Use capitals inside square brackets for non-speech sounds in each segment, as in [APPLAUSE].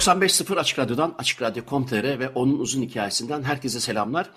...95.0 Açık Radyo'dan, Açık Radyo.com.tr ve onun uzun hikayesinden herkese selamlar.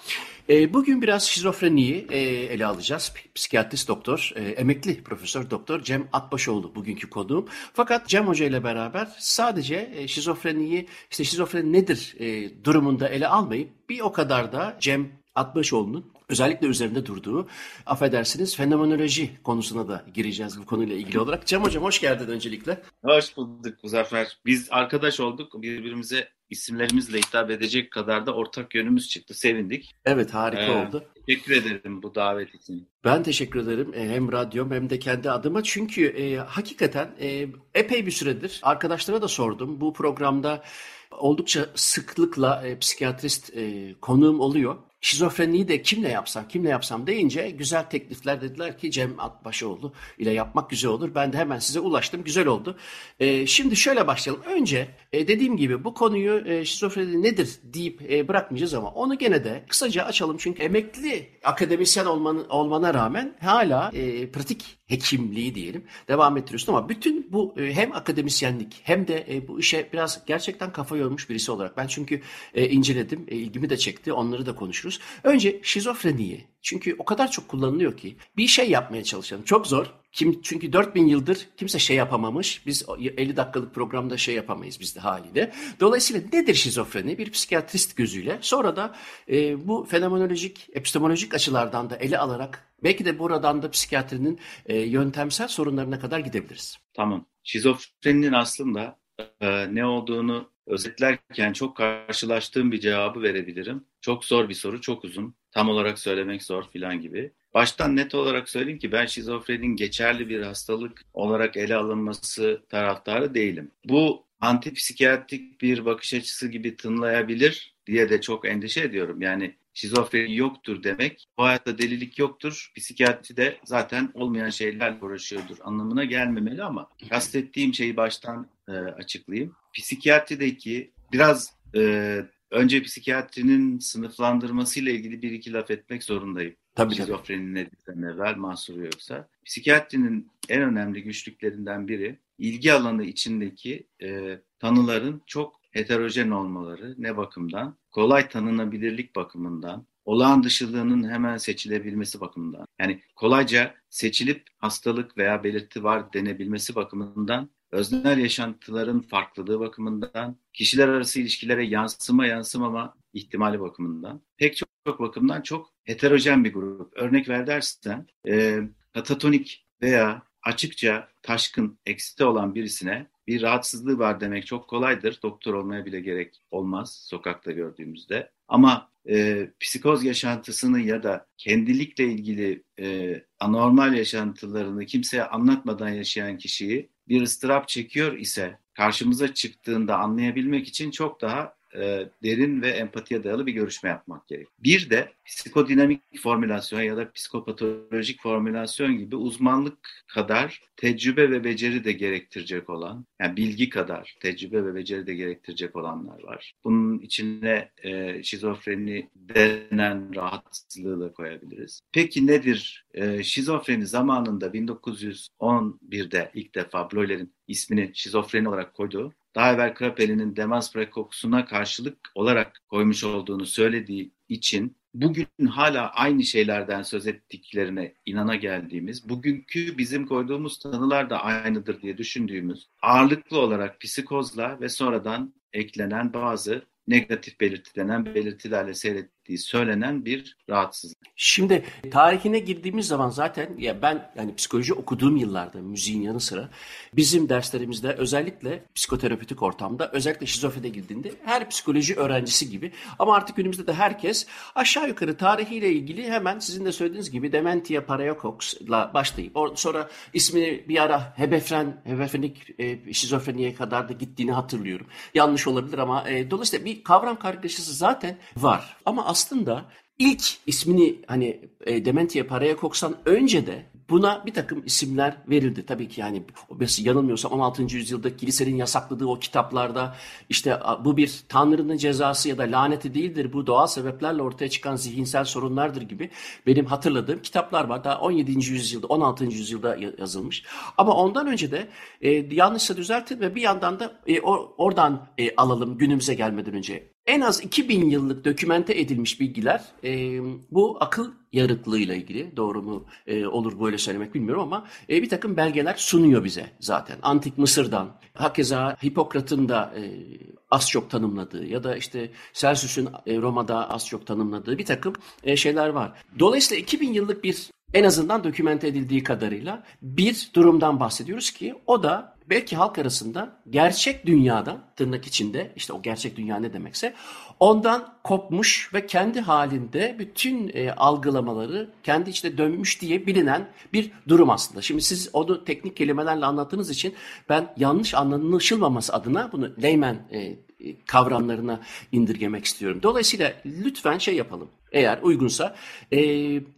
E, bugün biraz şizofreniyi e, ele alacağız. Psikiyatrist doktor, e, emekli profesör doktor Cem Atbaşoğlu bugünkü konuğum. Fakat Cem Hoca ile beraber sadece e, şizofreniyi, işte şizofreni nedir e, durumunda ele almayıp bir o kadar da Cem Atbaşoğlu'nun özellikle üzerinde durduğu, affedersiniz fenomenoloji konusuna da gireceğiz bu konuyla ilgili olarak. Cem Hocam hoş geldin öncelikle. Hoş bulduk Muzaffer. Biz arkadaş olduk. Birbirimize isimlerimizle hitap edecek kadar da ortak yönümüz çıktı. Sevindik. Evet harika ee, oldu. Teşekkür ederim bu davet için. Ben teşekkür ederim e, hem radyom hem de kendi adıma. Çünkü e, hakikaten e, epey bir süredir arkadaşlara da sordum. Bu programda oldukça sıklıkla e, psikiyatrist e, konuğum oluyor. Şizofreniyi de kimle yapsam, kimle yapsam deyince güzel teklifler dediler ki Cem Atbaşoğlu ile yapmak güzel olur. Ben de hemen size ulaştım. Güzel oldu. E, şimdi şöyle başlayalım. Önce e, dediğim gibi bu konuyu e, şizofreni nedir deyip e, bırakmayacağız ama onu gene de kısaca açalım. Çünkü emekli akademisyen olman, olmana rağmen hala e, pratik hekimliği diyelim devam ettiriyorsun ama bütün bu e, hem akademisyenlik hem de e, bu işe biraz gerçekten kafa yormuş birisi olarak ben çünkü e, inceledim ilgimi de çekti onları da konuşuruz. Önce şizofreniyi çünkü o kadar çok kullanılıyor ki bir şey yapmaya çalışalım çok zor kim, çünkü 4000 yıldır kimse şey yapamamış. Biz 50 dakikalık programda şey yapamayız biz de haliyle. Dolayısıyla nedir şizofreni? Bir psikiyatrist gözüyle. Sonra da bu fenomenolojik, epistemolojik açılardan da ele alarak belki de buradan da psikiyatrinin e, yöntemsel sorunlarına kadar gidebiliriz. Tamam. Şizofreninin aslında e, ne olduğunu özetlerken çok karşılaştığım bir cevabı verebilirim. Çok zor bir soru, çok uzun. Tam olarak söylemek zor filan gibi. Baştan net olarak söyleyeyim ki ben şizofrenin geçerli bir hastalık olarak ele alınması taraftarı değilim. Bu antipsikiyatrik bir bakış açısı gibi tınlayabilir diye de çok endişe ediyorum. Yani şizofreni yoktur demek, bu hayatta delilik yoktur, psikiyatri de zaten olmayan şeylerle uğraşıyordur anlamına gelmemeli ama kastettiğim şeyi baştan e, açıklayayım. Psikiyatrideki biraz e, önce psikiyatrinin sınıflandırmasıyla ilgili bir iki laf etmek zorundayım. Tabii Şizofreni nedir evvel mahsuru yoksa. Psikiyatrinin en önemli güçlüklerinden biri ilgi alanı içindeki e, tanıların çok heterojen olmaları ne bakımdan? Kolay tanınabilirlik bakımından, olağan dışılığının hemen seçilebilmesi bakımından. Yani kolayca seçilip hastalık veya belirti var denebilmesi bakımından öznel yaşantıların farklılığı bakımından, kişiler arası ilişkilere yansıma yansımama ihtimali bakımından, pek çok, çok bakımdan çok heterojen bir grup. Örnek ver dersen, e, katatonik veya açıkça taşkın, eksite olan birisine bir rahatsızlığı var demek çok kolaydır. Doktor olmaya bile gerek olmaz sokakta gördüğümüzde. Ama e, psikoz yaşantısını ya da kendilikle ilgili e, anormal yaşantılarını kimseye anlatmadan yaşayan kişiyi bir ıstırap çekiyor ise karşımıza çıktığında anlayabilmek için çok daha e, derin ve empatiye dayalı bir görüşme yapmak gerek. Bir de psikodinamik formülasyon ya da psikopatolojik formülasyon gibi uzmanlık kadar tecrübe ve beceri de gerektirecek olan, yani bilgi kadar tecrübe ve beceri de gerektirecek olanlar var. Bunun içine e, şizofreni denen rahatsızlığı da koyabiliriz. Peki nedir? E, şizofreni zamanında 1911'de ilk defa Bleuler'in ismini şizofreni olarak koyduğu daha evvel Krapeli'nin demans prekokusuna karşılık olarak koymuş olduğunu söylediği için bugün hala aynı şeylerden söz ettiklerine inana geldiğimiz, bugünkü bizim koyduğumuz tanılar da aynıdır diye düşündüğümüz, ağırlıklı olarak psikozla ve sonradan eklenen bazı negatif belirti denen belirtilerle seyret, ettiği söylenen bir rahatsızlık. Şimdi tarihine girdiğimiz zaman zaten ya ben yani psikoloji okuduğum yıllarda müziğin yanı sıra bizim derslerimizde özellikle psikoterapötik ortamda özellikle şizofrene girdiğinde her psikoloji öğrencisi gibi ama artık günümüzde de herkes aşağı yukarı tarihiyle ilgili hemen sizin de söylediğiniz gibi Dementia Paradox'la başlayıp sonra ismini bir ara hebefren, hebefrenik e, şizofreniye kadar da gittiğini hatırlıyorum. Yanlış olabilir ama e, dolayısıyla bir kavram kargaşası zaten var. Ama aslında ilk ismini hani e, Dementia paraya koksan önce de buna bir takım isimler verildi. Tabii ki yani yanılmıyorsam 16. yüzyılda kilisenin yasakladığı o kitaplarda işte bu bir tanrının cezası ya da laneti değildir. Bu doğal sebeplerle ortaya çıkan zihinsel sorunlardır gibi benim hatırladığım kitaplar var. Daha 17. yüzyılda 16. yüzyılda yazılmış. Ama ondan önce de e, yanlışsa düzeltin ve bir yandan da e, or, oradan e, alalım günümüze gelmeden önce en az 2000 yıllık dokümente edilmiş bilgiler e, bu akıl yarıklığıyla ilgili doğru mu e, olur böyle söylemek bilmiyorum ama e, bir takım belgeler sunuyor bize zaten. Antik Mısır'dan, hakeza Hipokrat'ın da e, az çok tanımladığı ya da işte Celsus'un e, Roma'da az çok tanımladığı bir takım e, şeyler var. Dolayısıyla 2000 yıllık bir en azından dokümente edildiği kadarıyla bir durumdan bahsediyoruz ki o da belki halk arasında gerçek dünyadan tırnak içinde işte o gerçek dünya ne demekse ondan kopmuş ve kendi halinde bütün e, algılamaları kendi içinde dönmüş diye bilinen bir durum aslında. Şimdi siz onu teknik kelimelerle anlattığınız için ben yanlış anlaşılmaması adına bunu layman e, kavramlarına indirgemek istiyorum. Dolayısıyla lütfen şey yapalım. Eğer uygunsa e,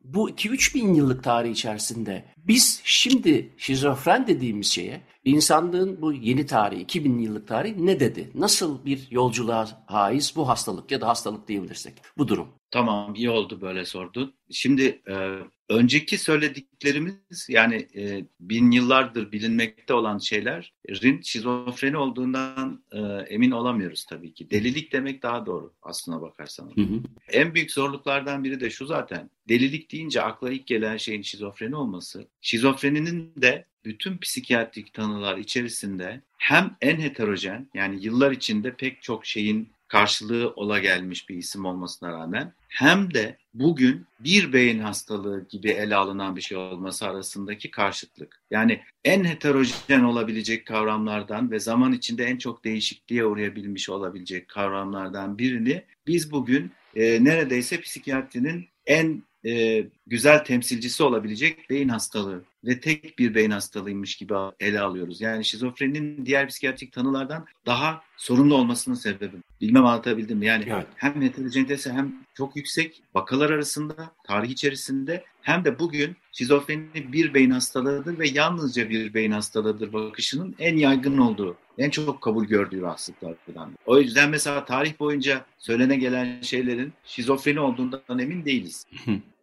bu 2-3 bin yıllık tarih içerisinde biz şimdi şizofren dediğimiz şeye insanlığın bu yeni tarihi 2000 yıllık tarihi ne dedi? Nasıl bir yolculuğa haiz bu hastalık ya da hastalık diyebilirsek bu durum? Tamam iyi oldu böyle sordun. Şimdi e, önceki söylediklerimiz yani e, bin yıllardır bilinmekte olan şeylerin şizofreni olduğundan e, emin olamıyoruz tabii ki. Delilik demek daha doğru aslına bakarsan. Hı hı. En büyük zorluklardan biri de şu zaten. Delilik deyince akla ilk gelen şeyin şizofreni olması. Şizofreninin de bütün psikiyatrik tanılar içerisinde hem en heterojen yani yıllar içinde pek çok şeyin karşılığı ola gelmiş bir isim olmasına rağmen hem de bugün bir beyin hastalığı gibi ele alınan bir şey olması arasındaki karşıtlık. Yani en heterojen olabilecek kavramlardan ve zaman içinde en çok değişikliğe uğrayabilmiş olabilecek kavramlardan birini biz bugün e, neredeyse psikiyatrinin en e, güzel temsilcisi olabilecek beyin hastalığı ve tek bir beyin hastalığıymış gibi ele alıyoruz. Yani şizofreninin diğer psikiyatrik tanılardan daha sorunlu olmasının sebebi. Bilmem anlatabildim mi? Yani evet. hem heterojenitesi hem çok yüksek vakalar arasında, tarih içerisinde hem de bugün şizofreni bir beyin hastalığıdır ve yalnızca bir beyin hastalığıdır bakışının en yaygın olduğu, en çok kabul gördüğü rahatsızlıklardan. O yüzden mesela tarih boyunca söylene gelen şeylerin şizofreni olduğundan emin değiliz.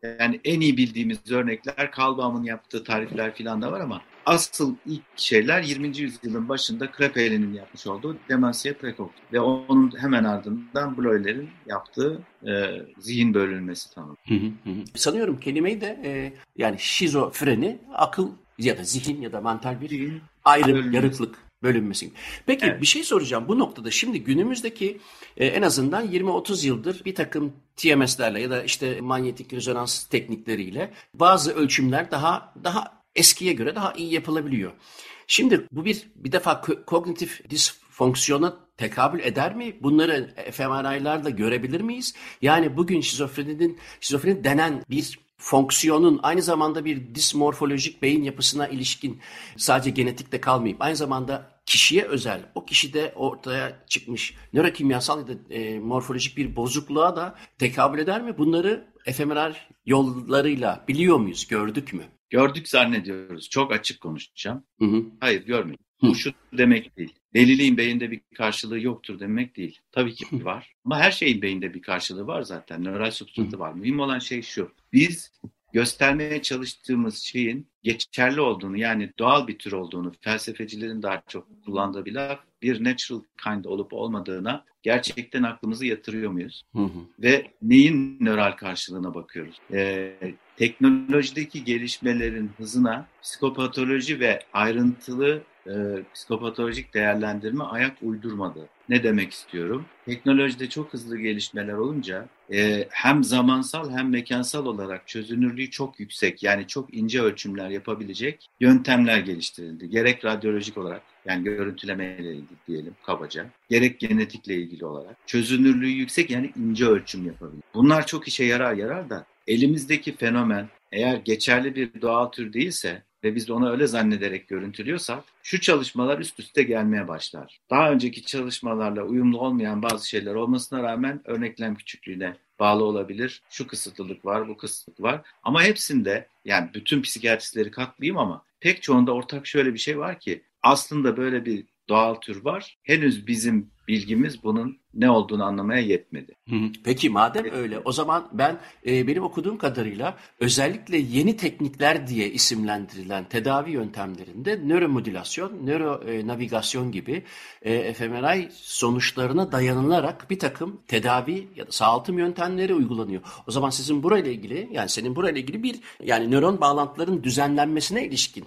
Yani en iyi bildiğimiz örnekler Kalbaum'un yaptığı tarifler falan da var ama asıl ilk şeyler 20. yüzyılın başında Krepel'in yapmış olduğu Dementia Precox ve onun hemen ardından Bloyler'in yaptığı e, zihin bölünmesi tanımı. Sanıyorum kelimeyi de e, yani şizofreni akıl ya da zihin ya da mental bir zihin, ayrım, bölünmesi. yarıklık bölünmesi. Peki evet. bir şey soracağım bu noktada. Şimdi günümüzdeki e, en azından 20-30 yıldır bir takım TMS'lerle ya da işte manyetik rezonans teknikleriyle bazı ölçümler daha daha eskiye göre daha iyi yapılabiliyor. Şimdi bu bir bir defa kognitif disfonksiyona tekabül eder mi? Bunları fMRI'larla görebilir miyiz? Yani bugün şizofreninin şizofreni denen bir fonksiyonun aynı zamanda bir dismorfolojik beyin yapısına ilişkin sadece genetikte kalmayıp aynı zamanda kişiye özel, o kişide ortaya çıkmış nörokimyasal ya da e, morfolojik bir bozukluğa da tekabül eder mi? Bunları fMRI yollarıyla biliyor muyuz, gördük mü? Gördük zannediyoruz. Çok açık konuşacağım. Hı hı. Hayır görmedik. Bu şu demek değil. Deliliğin beyinde bir karşılığı yoktur demek değil. Tabii ki var. Ama her şeyin beyinde bir karşılığı var zaten. Nöral substratı var. Mühim olan şey şu. Biz göstermeye çalıştığımız şeyin geçerli olduğunu yani doğal bir tür olduğunu felsefecilerin daha çok kullandığı bir laf bir natural kind olup olmadığına gerçekten aklımızı yatırıyor muyuz? Hı hı. Ve neyin nöral karşılığına bakıyoruz? Ee, teknolojideki gelişmelerin hızına psikopatoloji ve ayrıntılı e, psikopatolojik değerlendirme ayak uydurmadı. Ne demek istiyorum? Teknolojide çok hızlı gelişmeler olunca e, hem zamansal hem mekansal olarak çözünürlüğü çok yüksek yani çok ince ölçümler yapabilecek yöntemler geliştirildi. Gerek radyolojik olarak yani görüntüleme ile ilgili diyelim kabaca. Gerek genetikle ilgili olarak. Çözünürlüğü yüksek yani ince ölçüm yapabilir. Bunlar çok işe yarar yarar da elimizdeki fenomen eğer geçerli bir doğal tür değilse ve biz onu öyle zannederek görüntülüyorsak şu çalışmalar üst üste gelmeye başlar. Daha önceki çalışmalarla uyumlu olmayan bazı şeyler olmasına rağmen örneklem küçüklüğüne bağlı olabilir. Şu kısıtlılık var, bu kısıtlık var. Ama hepsinde yani bütün psikiyatristleri katlayayım ama pek çoğunda ortak şöyle bir şey var ki aslında böyle bir doğal tür var. Henüz bizim bilgimiz bunun ne olduğunu anlamaya yetmedi. Peki madem öyle o zaman ben e, benim okuduğum kadarıyla özellikle yeni teknikler diye isimlendirilen tedavi yöntemlerinde nöromodülasyon, nöronavigasyon gibi e, fMRI sonuçlarına dayanılarak bir takım tedavi ya da sağaltım yöntemleri uygulanıyor. O zaman sizin burayla ilgili yani senin burayla ilgili bir yani nöron bağlantıların düzenlenmesine ilişkin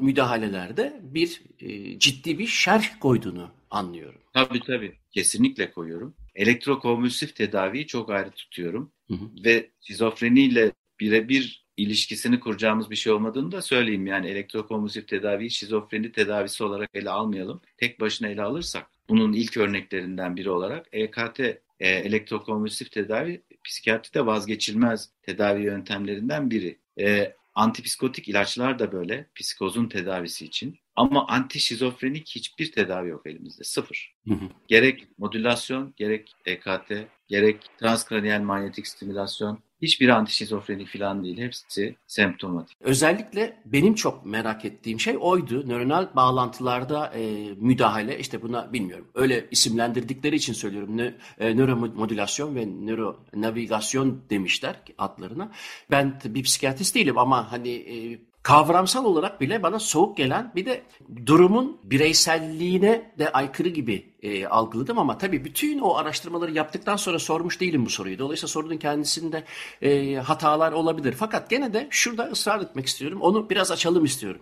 müdahalelerde bir e, ciddi bir şerh koyduğunu anlıyorum. Tabii tabii. Kesinlikle koyuyorum. Elektrokonvülsif tedaviyi çok ayrı tutuyorum. Hı hı. Ve şizofreniyle birebir ilişkisini kuracağımız bir şey olmadığını da söyleyeyim. Yani elektrokonvülsif tedaviyi şizofreni tedavisi olarak ele almayalım. Tek başına ele alırsak bunun ilk örneklerinden biri olarak EKT e, elektrokonvülsif tedavi psikiyatride vazgeçilmez tedavi yöntemlerinden biri. E, antipsikotik ilaçlar da böyle psikozun tedavisi için. Ama antişizofrenik hiçbir tedavi yok elimizde. Sıfır. Hı hı. Gerek modülasyon, gerek EKT, gerek transkraniyel manyetik stimülasyon hiçbir antişizofrenik falan değil. Hepsi semptomatik. Özellikle benim çok merak ettiğim şey oydu. Nöronal bağlantılarda e, müdahale işte buna bilmiyorum. Öyle isimlendirdikleri için söylüyorum. Nö, e, nöromodülasyon ve nöronavigasyon demişler adlarına. Ben bir psikiyatrist değilim ama hani e, kavramsal olarak bile bana soğuk gelen bir de durumun bireyselliğine de aykırı gibi e, algıladım ama tabii bütün o araştırmaları yaptıktan sonra sormuş değilim bu soruyu. Dolayısıyla sorunun kendisinde e, hatalar olabilir. Fakat gene de şurada ısrar etmek istiyorum. Onu biraz açalım istiyorum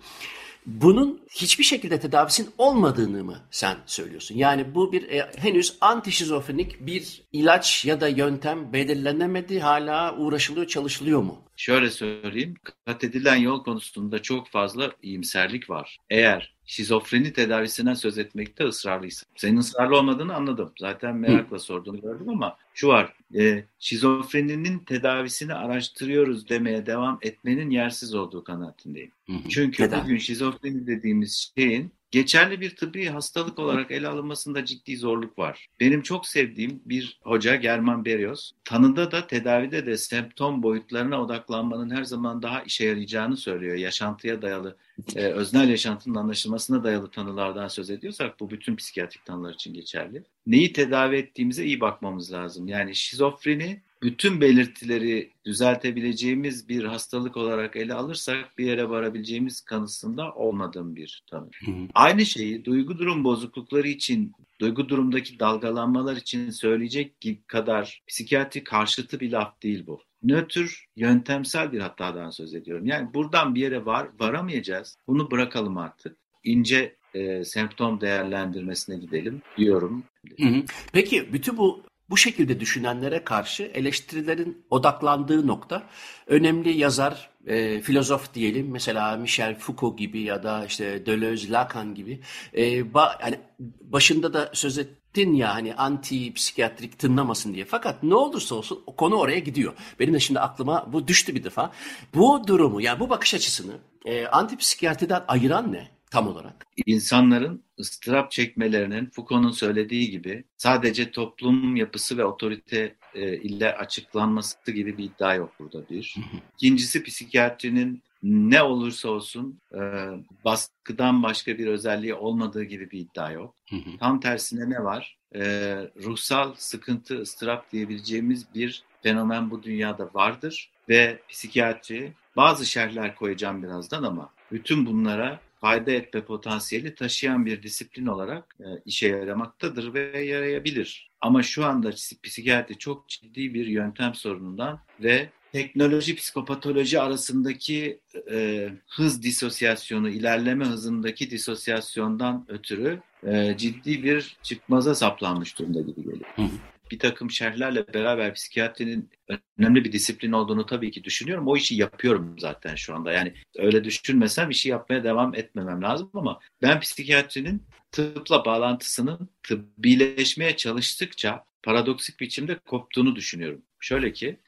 bunun hiçbir şekilde tedavisinin olmadığını mı sen söylüyorsun? Yani bu bir e, henüz antişizofrenik bir ilaç ya da yöntem belirlenemedi hala uğraşılıyor çalışılıyor mu? Şöyle söyleyeyim kat edilen yol konusunda çok fazla iyimserlik var. Eğer şizofreni tedavisinden söz etmekte ısrarlıysa. Senin ısrarlı olmadığını anladım. Zaten merakla sorduğunu gördüm ama şu var. E, şizofreninin tedavisini araştırıyoruz demeye devam etmenin yersiz olduğu kanaatindeyim. Hı hı. Çünkü bugün şizofreni dediğimiz şeyin geçerli bir tıbbi hastalık olarak ele alınmasında ciddi zorluk var. Benim çok sevdiğim bir hoca German Berios, tanıda da tedavide de semptom boyutlarına odaklanmanın her zaman daha işe yarayacağını söylüyor. Yaşantıya dayalı, e, öznel yaşantının anlaşılmasına dayalı tanılardan söz ediyorsak bu bütün psikiyatrik tanılar için geçerli. Neyi tedavi ettiğimize iyi bakmamız lazım. Yani şizofreni bütün belirtileri düzeltebileceğimiz bir hastalık olarak ele alırsak bir yere varabileceğimiz kanısında olmadığım bir tanı. Aynı şeyi duygu durum bozuklukları için, duygu durumdaki dalgalanmalar için söyleyecek kadar psikiyatri karşıtı bir laf değil bu. Nötr, yöntemsel bir hatadan söz ediyorum. Yani buradan bir yere var, varamayacağız. Bunu bırakalım artık. İnce e, semptom değerlendirmesine gidelim diyorum. Peki bütün bu bu şekilde düşünenlere karşı eleştirilerin odaklandığı nokta önemli yazar, e, filozof diyelim mesela Michel Foucault gibi ya da işte Deleuze, Lacan gibi e, ba, yani başında da söz ettin ya hani anti psikiyatrik tınlamasın diye. Fakat ne olursa olsun o konu oraya gidiyor. Benim de şimdi aklıma bu düştü bir defa. Bu durumu yani bu bakış açısını e, anti psikiyatriden ayıran ne? Tam olarak? İnsanların ıstırap çekmelerinin Foucault'un söylediği gibi sadece toplum yapısı ve otorite e, ile açıklanması gibi bir iddia yok burada bir. İkincisi psikiyatrinin ne olursa olsun e, baskıdan başka bir özelliği olmadığı gibi bir iddia yok. Tam tersine ne var? E, ruhsal sıkıntı, ıstırap diyebileceğimiz bir fenomen bu dünyada vardır ve psikiyatri bazı şerhler koyacağım birazdan ama bütün bunlara fayda etme potansiyeli taşıyan bir disiplin olarak e, işe yaramaktadır ve yarayabilir. Ama şu anda psikiyatri çok ciddi bir yöntem sorunundan ve teknoloji psikopatoloji arasındaki e, hız disosyasyonu, ilerleme hızındaki disosyasyondan ötürü e, ciddi bir çıkmaza saplanmış durumda gibi geliyor. Bir takım şerhlerle beraber psikiyatrinin önemli bir disiplin olduğunu tabii ki düşünüyorum. O işi yapıyorum zaten şu anda. Yani öyle düşünmesem işi yapmaya devam etmemem lazım ama ben psikiyatrinin tıpla bağlantısının tıbbileşmeye çalıştıkça paradoksik biçimde koptuğunu düşünüyorum. Şöyle ki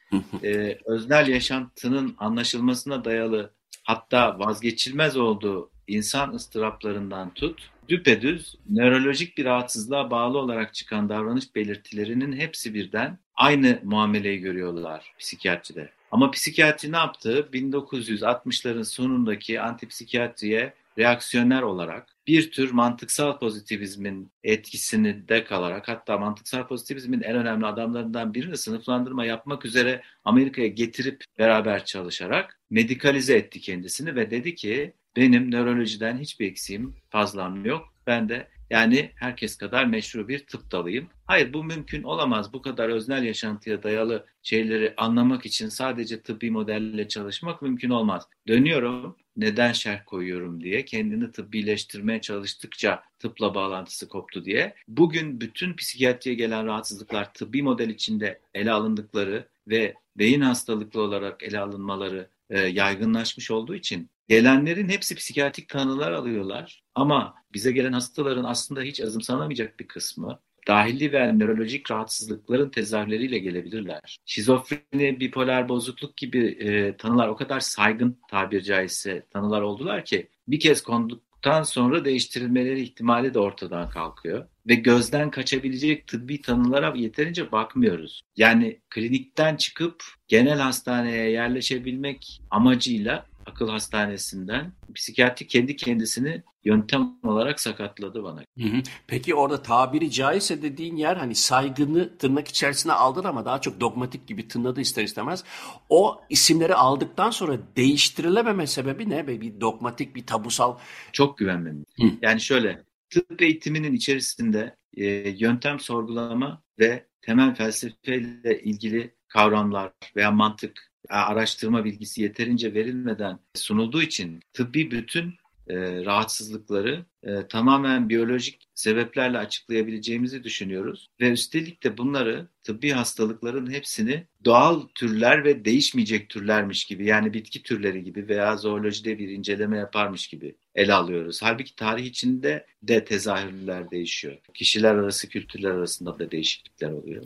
e, öznel yaşantının anlaşılmasına dayalı hatta vazgeçilmez olduğu insan ıstıraplarından tut, düpedüz nörolojik bir rahatsızlığa bağlı olarak çıkan davranış belirtilerinin hepsi birden aynı muameleyi görüyorlar psikiyatride. Ama psikiyatri ne yaptı? 1960'ların sonundaki antipsikiyatriye reaksiyonel olarak bir tür mantıksal pozitivizmin etkisini de kalarak hatta mantıksal pozitivizmin en önemli adamlarından birini sınıflandırma yapmak üzere Amerika'ya getirip beraber çalışarak medikalize etti kendisini ve dedi ki benim nörolojiden hiçbir eksiğim fazlam yok. Ben de yani herkes kadar meşru bir tıp dalıyım. Hayır bu mümkün olamaz. Bu kadar öznel yaşantıya dayalı şeyleri anlamak için sadece tıbbi modelle çalışmak mümkün olmaz. Dönüyorum neden şerh koyuyorum diye kendini tıbbileştirmeye çalıştıkça tıpla bağlantısı koptu diye. Bugün bütün psikiyatriye gelen rahatsızlıklar tıbbi model içinde ele alındıkları ve beyin hastalıklı olarak ele alınmaları e, yaygınlaşmış olduğu için gelenlerin hepsi psikiyatrik tanılar alıyorlar. Ama bize gelen hastaların aslında hiç azımsanamayacak bir kısmı dahili ve nörolojik rahatsızlıkların tezahürleriyle gelebilirler. Şizofreni, bipolar bozukluk gibi e, tanılar o kadar saygın tabir caizse tanılar oldular ki bir kez konduktan sonra değiştirilmeleri ihtimali de ortadan kalkıyor. Ve gözden kaçabilecek tıbbi tanılara yeterince bakmıyoruz. Yani klinikten çıkıp genel hastaneye yerleşebilmek amacıyla akıl hastanesinden psikiyatri kendi kendisini yöntem olarak sakatladı bana. Hı hı. Peki orada tabiri caizse dediğin yer hani saygını tırnak içerisine aldın ama daha çok dogmatik gibi tınladı ister istemez. O isimleri aldıktan sonra değiştirilememe sebebi ne? Bir dogmatik, bir tabusal. Çok güvenmem. Yani şöyle tıp eğitiminin içerisinde e, yöntem sorgulama ve temel felsefeyle ilgili kavramlar veya mantık araştırma bilgisi yeterince verilmeden sunulduğu için tıbbi bütün e, rahatsızlıkları e, tamamen biyolojik sebeplerle açıklayabileceğimizi düşünüyoruz. Ve üstelik de bunları tıbbi hastalıkların hepsini doğal türler ve değişmeyecek türlermiş gibi yani bitki türleri gibi veya zoolojide bir inceleme yaparmış gibi ele alıyoruz. Halbuki tarih içinde de tezahürler değişiyor. Kişiler arası, kültürler arasında da değişiklikler oluyor.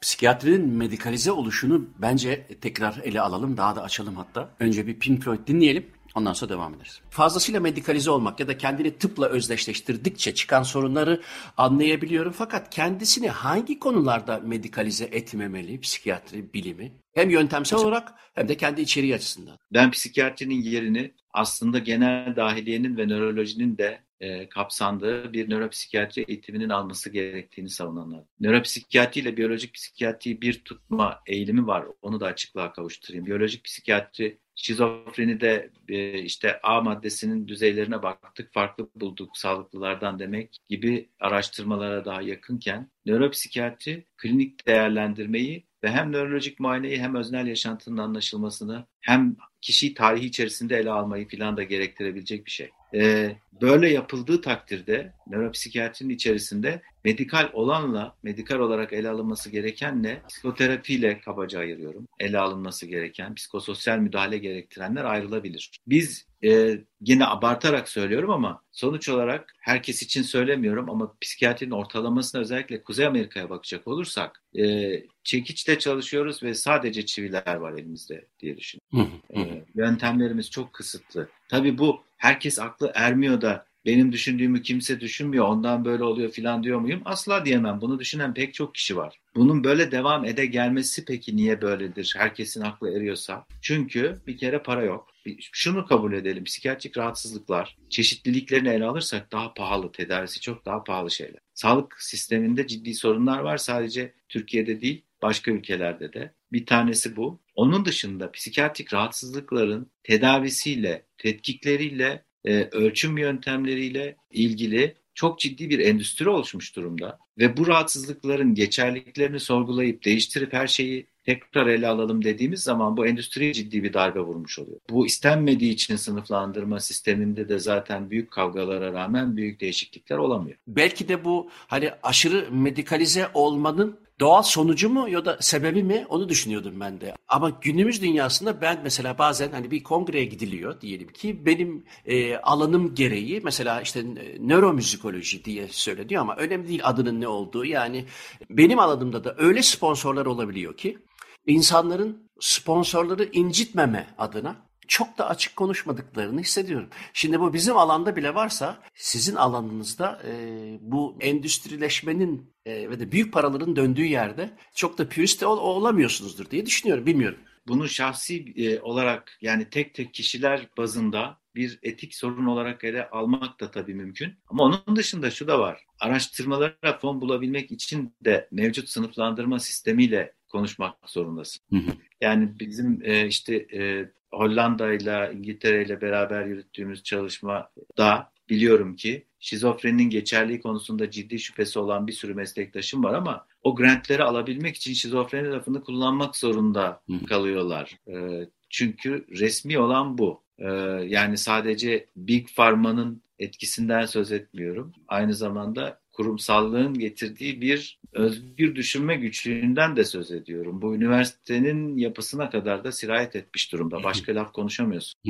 Psikiyatrinin medikalize oluşunu bence tekrar ele alalım, daha da açalım hatta. Önce bir Pink Floyd dinleyelim. Ondan sonra devam ederiz. Fazlasıyla medikalize olmak ya da kendini tıpla özdeşleştirdikçe çıkan sorunları anlayabiliyorum. Fakat kendisini hangi konularda medikalize etmemeli psikiyatri bilimi? Hem yöntemsel olarak hem de kendi içeriği açısından. Ben psikiyatrinin yerini aslında genel dahiliyenin ve nörolojinin de e, kapsandığı bir nöropsikiyatri eğitiminin alması gerektiğini savunanlar. Nöropsikiyatri ile biyolojik psikiyatriyi bir tutma eğilimi var. Onu da açıklığa kavuşturayım. Biyolojik psikiyatri Şizofrenide e, işte A maddesinin düzeylerine baktık, farklı bulduk sağlıklılardan demek gibi araştırmalara daha yakınken nöropsikiyatri klinik değerlendirmeyi ve hem nörolojik muayeneyi hem öznel yaşantının anlaşılmasını hem kişiyi tarihi içerisinde ele almayı filan da gerektirebilecek bir şey. Ee, böyle yapıldığı takdirde nöropsikiyatrinin içerisinde medikal olanla medikal olarak ele alınması gerekenle psikoterapiyle kabaca ayırıyorum. Ele alınması gereken, psikososyal müdahale gerektirenler ayrılabilir. Biz e, yine abartarak söylüyorum ama sonuç olarak herkes için söylemiyorum ama psikiyatrinin ortalamasına özellikle Kuzey Amerika'ya bakacak olursak e, çekiçte çalışıyoruz ve sadece çiviler var elimizde diye düşünüyorum. e, yöntemlerimiz çok kısıtlı. Tabii bu herkes aklı ermiyor da benim düşündüğümü kimse düşünmüyor ondan böyle oluyor filan diyor muyum? Asla diyemem. Bunu düşünen pek çok kişi var. Bunun böyle devam ede gelmesi peki niye böyledir? Herkesin aklı eriyorsa. Çünkü bir kere para yok. Şunu kabul edelim. Psikiyatrik rahatsızlıklar çeşitliliklerini ele alırsak daha pahalı. Tedavisi çok daha pahalı şeyler. Sağlık sisteminde ciddi sorunlar var. Sadece Türkiye'de değil başka ülkelerde de. Bir tanesi bu. Onun dışında psikiyatrik rahatsızlıkların tedavisiyle, tetkikleriyle e, ölçüm yöntemleriyle ilgili çok ciddi bir endüstri oluşmuş durumda ve bu rahatsızlıkların geçerliliklerini sorgulayıp değiştirip her şeyi tekrar ele alalım dediğimiz zaman bu endüstriye ciddi bir darbe vurmuş oluyor. Bu istenmediği için sınıflandırma sisteminde de zaten büyük kavgalara rağmen büyük değişiklikler olamıyor. Belki de bu hani aşırı medikalize olmanın doğal sonucu mu ya da sebebi mi onu düşünüyordum ben de. Ama günümüz dünyasında ben mesela bazen hani bir kongreye gidiliyor diyelim ki benim e, alanım gereği mesela işte nöromüzikoloji diye söyleniyor ama önemli değil adının ne olduğu. Yani benim alanımda da öyle sponsorlar olabiliyor ki insanların sponsorları incitmeme adına çok da açık konuşmadıklarını hissediyorum. Şimdi bu bizim alanda bile varsa sizin alanınızda e, bu endüstrileşmenin e, ve de büyük paraların döndüğü yerde çok da pürist ol, olamıyorsunuzdur diye düşünüyorum. Bilmiyorum. Bunu şahsi e, olarak yani tek tek kişiler bazında bir etik sorun olarak ele almak da tabii mümkün. Ama onun dışında şu da var. Araştırmalara fon bulabilmek için de mevcut sınıflandırma sistemiyle konuşmak zorundasın. Hı hı. Yani bizim e, işte e, Hollanda ile İngiltere ile beraber yürüttüğümüz çalışmada biliyorum ki şizofreninin geçerliği konusunda ciddi şüphesi olan bir sürü meslektaşım var ama o grantleri alabilmek için şizofreni lafını kullanmak zorunda kalıyorlar. E, çünkü resmi olan bu. E, yani sadece Big Pharma'nın etkisinden söz etmiyorum. Aynı zamanda kurumsallığın getirdiği bir özgür düşünme güçlüğünden de söz ediyorum. Bu üniversitenin yapısına kadar da sirayet etmiş durumda. Başka laf konuşamıyorsun.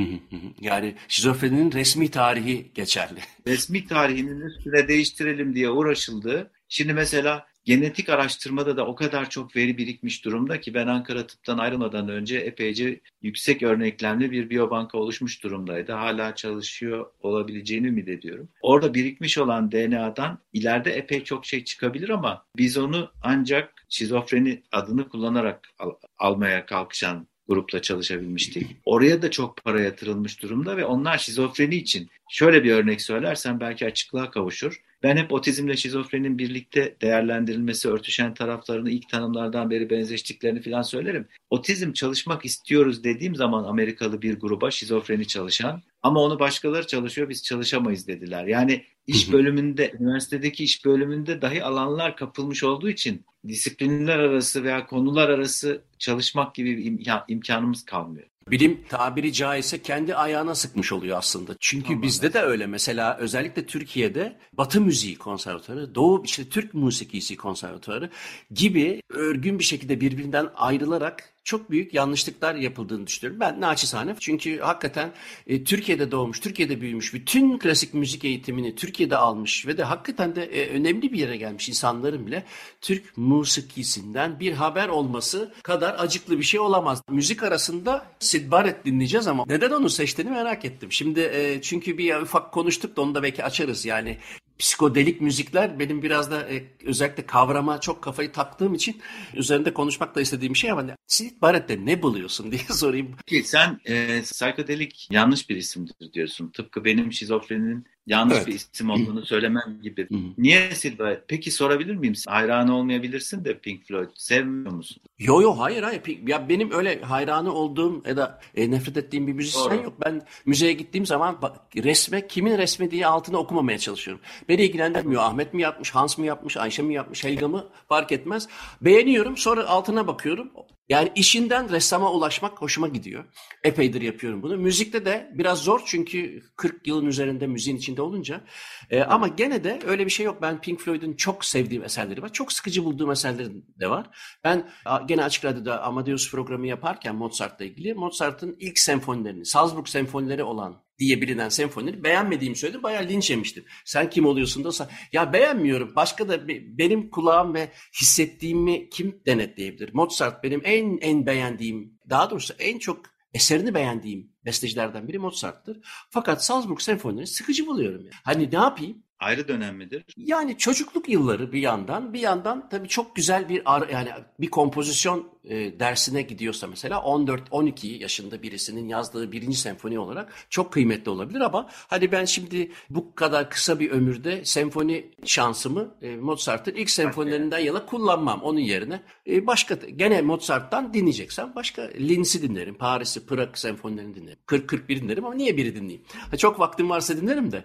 Yani şizofreninin resmi tarihi geçerli. Resmi tarihinin üstüne değiştirelim diye uğraşıldı. Şimdi mesela genetik araştırmada da o kadar çok veri birikmiş durumda ki ben Ankara Tıp'tan ayrılmadan önce epeyce yüksek örneklemli bir biyobanka oluşmuş durumdaydı. Hala çalışıyor olabileceğini ümit ediyorum. Orada birikmiş olan DNA'dan ileride epey çok şey çıkabilir ama biz onu ancak şizofreni adını kullanarak al- almaya kalkışan grupla çalışabilmiştik. Oraya da çok para yatırılmış durumda ve onlar şizofreni için şöyle bir örnek söylersem belki açıklığa kavuşur. Ben hep otizmle şizofrenin birlikte değerlendirilmesi, örtüşen taraflarını ilk tanımlardan beri benzeştiklerini falan söylerim. Otizm çalışmak istiyoruz dediğim zaman Amerikalı bir gruba şizofreni çalışan ama onu başkaları çalışıyor biz çalışamayız dediler. Yani iş bölümünde, üniversitedeki iş bölümünde dahi alanlar kapılmış olduğu için disiplinler arası veya konular arası çalışmak gibi bir imkan, imkanımız kalmıyor. Bilim tabiri caizse kendi ayağına sıkmış oluyor aslında. Çünkü tamam, bizde evet. de öyle. Mesela özellikle Türkiye'de Batı Müziği Konservatuarı, Doğu işte Türk Musikisi Konservatuarı gibi örgün bir şekilde birbirinden ayrılarak çok büyük yanlışlıklar yapıldığını düşünüyorum. Ben naçizane çünkü hakikaten e, Türkiye'de doğmuş, Türkiye'de büyümüş, bütün klasik müzik eğitimini Türkiye'de almış ve de hakikaten de e, önemli bir yere gelmiş insanların bile Türk musikisinden bir haber olması kadar acıklı bir şey olamaz. Müzik arasında Sid Barrett dinleyeceğiz ama neden onu seçtiğini merak ettim. Şimdi e, çünkü bir ufak konuştuk da onu da belki açarız. Yani psikodelik müzikler benim biraz da e, özellikle kavrama çok kafayı taktığım için üzerinde konuşmak da istediğim şey ama Sid Barrett'te ne buluyorsun diye [LAUGHS] sorayım. Ki sen e, psikodelik yanlış bir isimdir diyorsun. Tıpkı benim şizofreninin yanlış evet. bir isim olduğunu söylemem gibi. Niye Sid Barrett? Peki sorabilir miyim? Hayranı olmayabilirsin de Pink Floyd. Sevmiyor musun? Yo yo hayır hayır. Ya benim öyle hayranı olduğum ya da e, nefret ettiğim bir müzisyen Doğru. yok. Ben müzeye gittiğim zaman bak, resme kimin resmi diye altına okumamaya çalışıyorum. Beni ilgilendirmiyor. Ahmet mi yapmış, Hans mı yapmış, Ayşe mi yapmış, Helga mı fark etmez. Beğeniyorum sonra altına bakıyorum. Yani işinden ressama ulaşmak hoşuma gidiyor. Epeydir yapıyorum bunu. Müzikte de biraz zor çünkü 40 yılın üzerinde müziğin içinde olunca. Ee, ama gene de öyle bir şey yok. Ben Pink Floyd'un çok sevdiğim eserleri var. Çok sıkıcı bulduğum eserleri de var. Ben gene Açık Radyo'da Amadeus programı yaparken Mozart'la ilgili Mozart'ın ilk senfonilerini, Salzburg senfonileri olan diye bilinen senfonileri beğenmediğimi söyledim. Bayağı linç yemiştim. Sen kim oluyorsun da ya beğenmiyorum. Başka da benim kulağım ve hissettiğimi kim denetleyebilir? Mozart benim en en beğendiğim, daha doğrusu en çok eserini beğendiğim bestecilerden biri Mozart'tır. Fakat Salzburg senfonilerini sıkıcı buluyorum. Yani. Hani ne yapayım? Ayrı dönem midir? Yani çocukluk yılları bir yandan, bir yandan tabii çok güzel bir yani bir kompozisyon e, dersine gidiyorsa mesela 14-12 yaşında birisinin yazdığı birinci senfoni olarak çok kıymetli olabilir ama hadi ben şimdi bu kadar kısa bir ömürde senfoni şansımı e, Mozart'ın ilk senfonilerinden yana kullanmam. Onun yerine e, başka gene Mozart'tan dinleyeceksem başka Linz'i dinlerim. Paris'i, Prag senfonilerini dinlerim. 40-41 dinlerim ama niye biri dinleyeyim? Ha, çok vaktim varsa dinlerim de.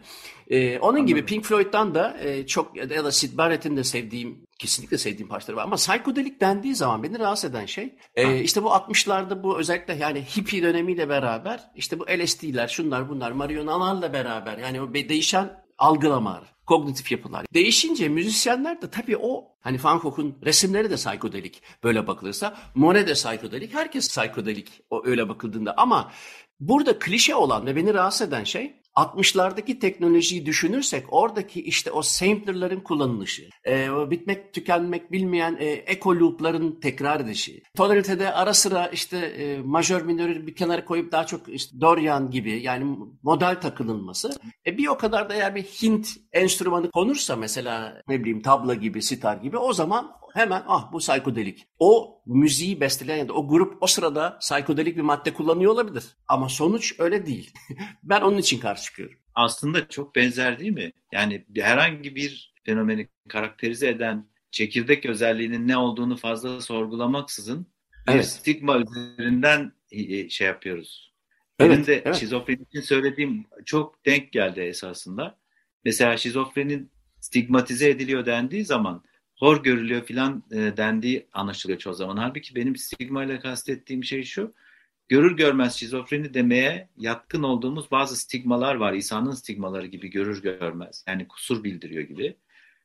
E, onun Anladım. gibi Pink Floyd'dan da e, çok ya da Sid Barrett'in de sevdiğim Kesinlikle sevdiğim parçaları var ama psikodelik dendiği zaman beni rahatsız eden şey e, işte bu 60'larda bu özellikle yani hippie dönemiyle beraber işte bu LSD'ler şunlar bunlar marihuanalarla beraber yani o değişen algılamalar, kognitif yapılar. Değişince müzisyenler de tabii o hani Van Gogh'un resimleri de psikodelik böyle bakılırsa. Monet de psikodelik. Herkes psikodelik o öyle bakıldığında ama burada klişe olan ve beni rahatsız eden şey 60'lardaki teknolojiyi düşünürsek oradaki işte o samplerların kullanılışı, e, bitmek tükenmek bilmeyen e, echo loop'ların tekrar edişi, tonalitede ara sıra işte e, majör minörü bir kenara koyup daha çok işte Dorian gibi yani model takılınması. E, bir o kadar da eğer bir Hint enstrümanı konursa mesela ne bileyim tabla gibi, sitar gibi o zaman hemen ah bu psikodelik. O müziği besteleyen ya da o grup o sırada psikodelik bir madde kullanıyor olabilir. Ama sonuç öyle değil. [LAUGHS] ben onun için karşı çıkıyorum. Aslında çok benzer değil mi? Yani herhangi bir fenomeni karakterize eden çekirdek özelliğinin ne olduğunu fazla sorgulamaksızın evet. bir stigma üzerinden şey yapıyoruz. Evet, Benim de evet. şizofreni için söylediğim çok denk geldi esasında. Mesela şizofrenin stigmatize ediliyor dendiği zaman hor görülüyor filan e, dendiği anlaşılıyor çoğu zaman. Halbuki benim stigma ile kastettiğim şey şu. Görür görmez şizofreni demeye yatkın olduğumuz bazı stigmalar var. İsa'nın stigmaları gibi görür görmez. Yani kusur bildiriyor gibi.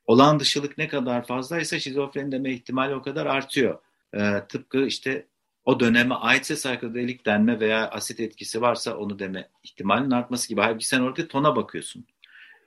Olan dışılık ne kadar fazlaysa şizofreni deme ihtimali o kadar artıyor. E, tıpkı işte o döneme aitse psikodelik denme veya asit etkisi varsa onu deme ihtimalinin artması gibi. Halbuki sen orada tona bakıyorsun.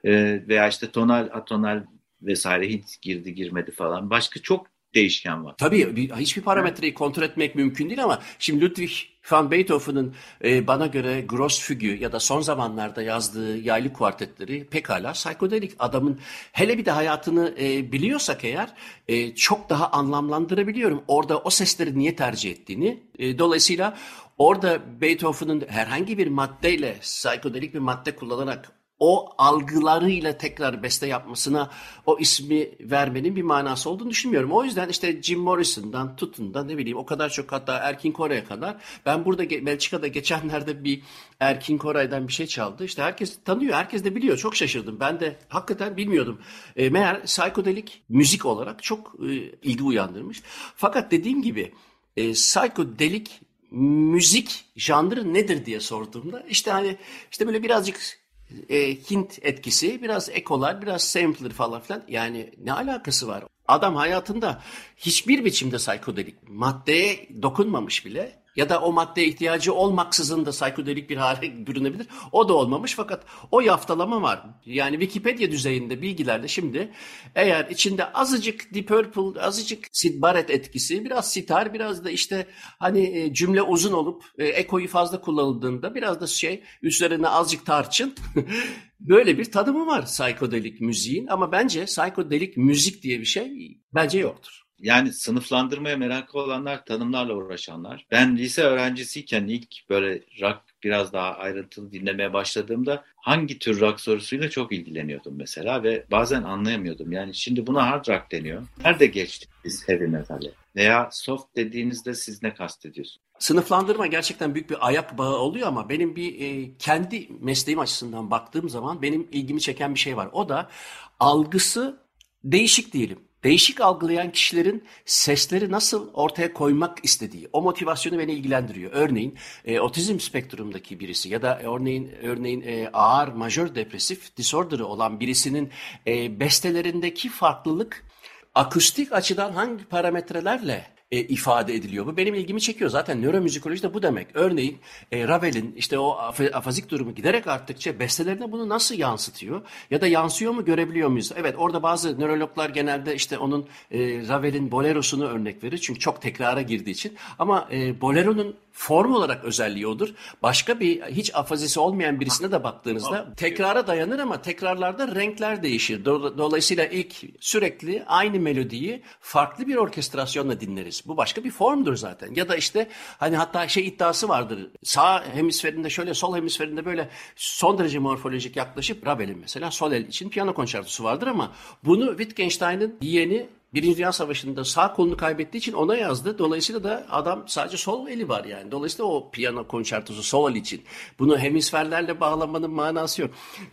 E, veya işte tonal, atonal vesaire hiç girdi girmedi falan. Başka çok değişken var. Tabii bir, hiçbir parametreyi kontrol etmek mümkün değil ama şimdi Ludwig van Beethoven'ın e, bana göre Grossfüge ya da son zamanlarda yazdığı yaylı kuartetleri pekala psikodelik. Adamın hele bir de hayatını e, biliyorsak eğer e, çok daha anlamlandırabiliyorum. Orada o sesleri niye tercih ettiğini. E, dolayısıyla orada Beethoven'ın herhangi bir maddeyle psikodelik bir madde kullanarak o algılarıyla tekrar beste yapmasına o ismi vermenin bir manası olduğunu düşünmüyorum. O yüzden işte Jim Morrison'dan tutun da ne bileyim o kadar çok hatta Erkin Koray'a kadar ben burada Belçika'da geçenlerde bir Erkin Koray'dan bir şey çaldı. İşte herkes tanıyor, herkes de biliyor. Çok şaşırdım. Ben de hakikaten bilmiyordum. E, meğer psikodelik müzik olarak çok e, ilgi uyandırmış. Fakat dediğim gibi e, psikodelik müzik janrı nedir diye sorduğumda işte hani işte böyle birazcık e, Hint etkisi, biraz ekolar, biraz sampler falan filan. Yani ne alakası var? Adam hayatında hiçbir biçimde psikodelik maddeye dokunmamış bile ya da o maddeye ihtiyacı olmaksızın da psikodelik bir hale [LAUGHS] bürünebilir. O da olmamış fakat o yaftalama var. Yani Wikipedia düzeyinde bilgilerde şimdi eğer içinde azıcık Deep Purple, azıcık Sid Barrett etkisi, biraz sitar, biraz da işte hani e, cümle uzun olup e, ekoyu fazla kullanıldığında biraz da şey üzerine azıcık tarçın [LAUGHS] Böyle bir tanımı var psikodelik müziğin ama bence psikodelik müzik diye bir şey bence yoktur. Yani sınıflandırmaya meraklı olanlar, tanımlarla uğraşanlar. Ben lise öğrencisiyken ilk böyle rock biraz daha ayrıntılı dinlemeye başladığımda hangi tür rock sorusuyla çok ilgileniyordum mesela ve bazen anlayamıyordum. Yani şimdi buna hard rock deniyor. Nerede geçtik biz heavy metal'e? Veya soft dediğinizde siz ne kastediyorsunuz? Sınıflandırma gerçekten büyük bir ayak bağı oluyor ama benim bir e, kendi mesleğim açısından baktığım zaman benim ilgimi çeken bir şey var. O da algısı değişik diyelim değişik algılayan kişilerin sesleri nasıl ortaya koymak istediği, o motivasyonu beni ilgilendiriyor. Örneğin e, otizm spektrumdaki birisi ya da örneğin örneğin e, ağır majör depresif disorder'ı olan birisinin e, bestelerindeki farklılık akustik açıdan hangi parametrelerle e, ifade ediliyor. Bu benim ilgimi çekiyor. Zaten nöromüzikoloji de bu demek. Örneğin e, Ravel'in işte o af afazik durumu giderek arttıkça bestelerine bunu nasıl yansıtıyor? Ya da yansıyor mu görebiliyor muyuz? Evet orada bazı nörologlar genelde işte onun e, Ravel'in bolerosunu örnek verir. Çünkü çok tekrara girdiği için. Ama e, boleronun form olarak özelliği odur. Başka bir hiç afazisi olmayan birisine de baktığınızda tekrara dayanır ama tekrarlarda renkler değişir. Dolayısıyla ilk sürekli aynı melodiyi farklı bir orkestrasyonla dinleriz. Bu başka bir formdur zaten. Ya da işte hani hatta şey iddiası vardır. Sağ hemisferinde şöyle sol hemisferinde böyle son derece morfolojik yaklaşıp Ravel'in mesela sol el için piyano konçertosu vardır ama bunu Wittgenstein'ın yeğeni Birinci Dünya Savaşı'nda sağ kolunu kaybettiği için ona yazdı. Dolayısıyla da adam sadece sol eli var yani. Dolayısıyla o piyano konçertosu sol el için. Bunu hemisferlerle bağlamanın manası yok.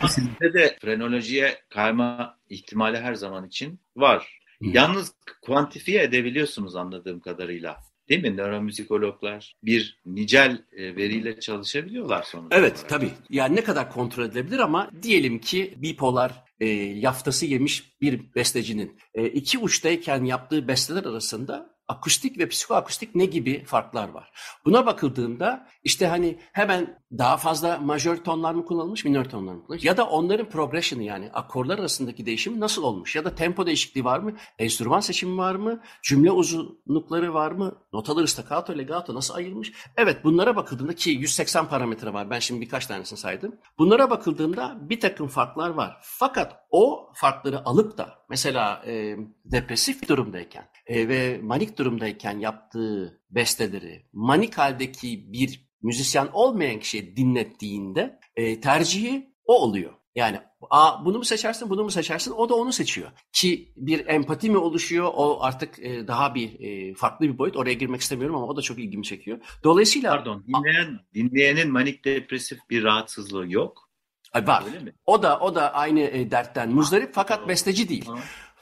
Sizde de frenolojiye kayma ihtimali her zaman için var. Yalnız kuantifiye edebiliyorsunuz anladığım kadarıyla. Değil mi? Nöromüzikologlar bir nicel e, veriyle çalışabiliyorlar sonuçta. Evet olarak. tabii. Yani ne kadar kontrol edilebilir ama diyelim ki bipolar e, yaftası yemiş bir bestecinin e, iki uçtayken yaptığı besteler arasında akustik ve psikoakustik ne gibi farklar var? Buna bakıldığında işte hani hemen daha fazla majör tonlar mı kullanılmış, minör tonlar mı kullanılmış? Ya da onların progression'ı yani akorlar arasındaki değişimi nasıl olmuş? Ya da tempo değişikliği var mı? Enstrüman seçimi var mı? Cümle uzunlukları var mı? Notaları staccato, legato nasıl ayırmış? Evet bunlara bakıldığında ki 180 parametre var. Ben şimdi birkaç tanesini saydım. Bunlara bakıldığında bir takım farklar var. Fakat o farkları alıp da mesela e, depresif durumdayken e, ve manik durumdayken yaptığı besteleri manik haldeki bir müzisyen olmayan kişiye dinlettiğinde e, tercihi o oluyor. Yani a, bunu mu seçersin, bunu mu seçersin? O da onu seçiyor. Ki bir empati mi oluşuyor? O artık e, daha bir e, farklı bir boyut. Oraya girmek istemiyorum ama o da çok ilgimi çekiyor. Dolayısıyla... Pardon, dinleyen, dinleyenin manik depresif bir rahatsızlığı yok. Ay var. Öyle mi? O da o da aynı e, dertten muzdarip fakat besteci değil.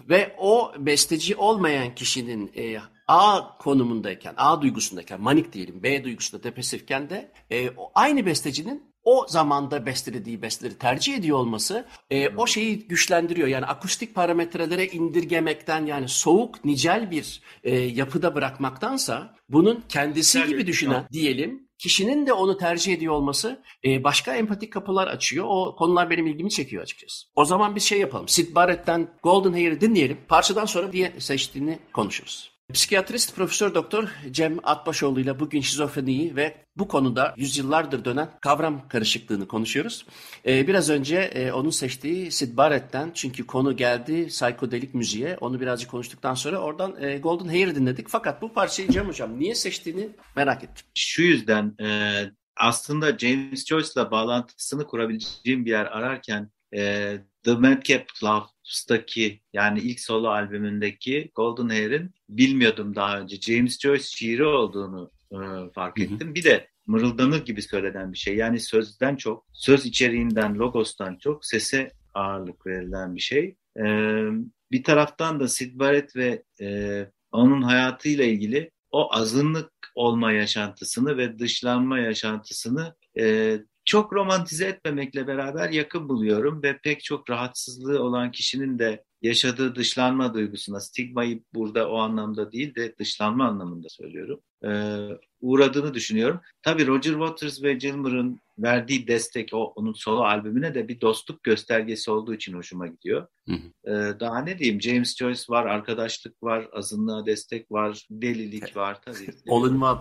Ve o besteci olmayan kişinin e, A konumundayken, A duygusundayken, manik diyelim, B duygusunda depresifken de e, o, aynı bestecinin o zamanda bestelediği besteleri tercih ediyor olması e, o şeyi güçlendiriyor. Yani akustik parametrelere indirgemekten yani soğuk, nicel bir e, yapıda bırakmaktansa bunun kendisi gibi düşünen diyelim kişinin de onu tercih ediyor olması e, başka empatik kapılar açıyor. O konular benim ilgimi çekiyor açıkçası. O zaman bir şey yapalım. Sid Barrett'ten Golden Hair'ı dinleyelim. Parçadan sonra diye seçtiğini konuşuruz. Psikiyatrist Profesör Doktor Cem Atbaşoğlu ile bugün şizofreniyi ve bu konuda yüzyıllardır dönen kavram karışıklığını konuşuyoruz. Ee, biraz önce e, onun seçtiği Sid Barrett'ten çünkü konu geldi psikodelik müziğe. Onu birazcık konuştuktan sonra oradan e, Golden Hair dinledik. Fakat bu parçayı Cem Hocam niye seçtiğini merak ettim. Şu yüzden e, aslında James Joyce'la bağlantısını kurabileceğim bir yer ararken e, The Madcap Loves'taki yani ilk solo albümündeki Golden Hair'in bilmiyordum daha önce James Joyce şiiri olduğunu e, fark ettim. Hı hı. Bir de mırıldanır gibi söylenen bir şey. Yani sözden çok, söz içeriğinden, logostan çok sese ağırlık verilen bir şey. E, bir taraftan da Sid Barrett ve e, onun hayatıyla ilgili o azınlık olma yaşantısını ve dışlanma yaşantısını e, çok romantize etmemekle beraber yakın buluyorum ve pek çok rahatsızlığı olan kişinin de yaşadığı dışlanma duygusuna, stigmayı burada o anlamda değil de dışlanma anlamında söylüyorum, ee, uğradığını düşünüyorum. Tabii Roger Waters ve Gilmour'un verdiği destek o onun solo albümüne de bir dostluk göstergesi olduğu için hoşuma gidiyor. Hı hı. Ee, daha ne diyeyim James Joyce var, arkadaşlık var, azınlığa destek var, delilik var tabii. Olunmaz.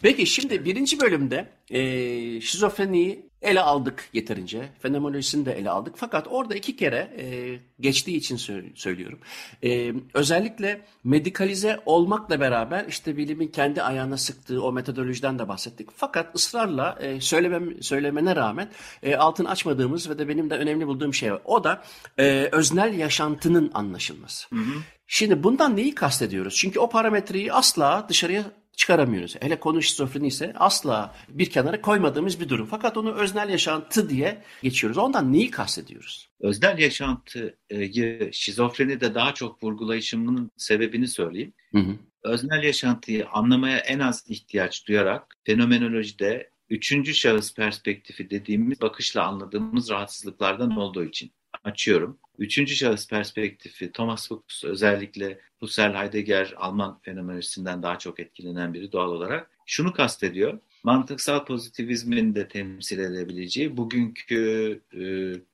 Peki şimdi birinci bölümde e, şizofreniyi ele aldık yeterince. Fenomenolojisini de ele aldık. Fakat orada iki kere e, geçtiği için söylüyorum. E, özellikle medikalize olmakla beraber işte bilimin kendi ayağına sıktığı o metodolojiden de bahsettik. Fakat ısrarla e, söylemem, söylemene rağmen e, altını açmadığımız ve de benim de önemli bulduğum şey var. O da e, öznel yaşantının anlaşılması. Hı hı. Şimdi bundan neyi kastediyoruz? Çünkü o parametreyi asla dışarıya çıkaramıyoruz. Hele konu şizofreni ise asla bir kenara koymadığımız bir durum. Fakat onu öznel yaşantı diye geçiyoruz. Ondan neyi kastediyoruz? Öznel yaşantıyı şizofreni de daha çok vurgulayışımın sebebini söyleyeyim. Hı hı. Öznel yaşantıyı anlamaya en az ihtiyaç duyarak fenomenolojide üçüncü şahıs perspektifi dediğimiz bakışla anladığımız rahatsızlıklardan olduğu için açıyorum. Üçüncü şahıs perspektifi Thomas Fuchs özellikle Husserl Heidegger Alman fenomenolojisinden daha çok etkilenen biri doğal olarak. Şunu kastediyor. Mantıksal pozitivizmin de temsil edebileceği bugünkü e,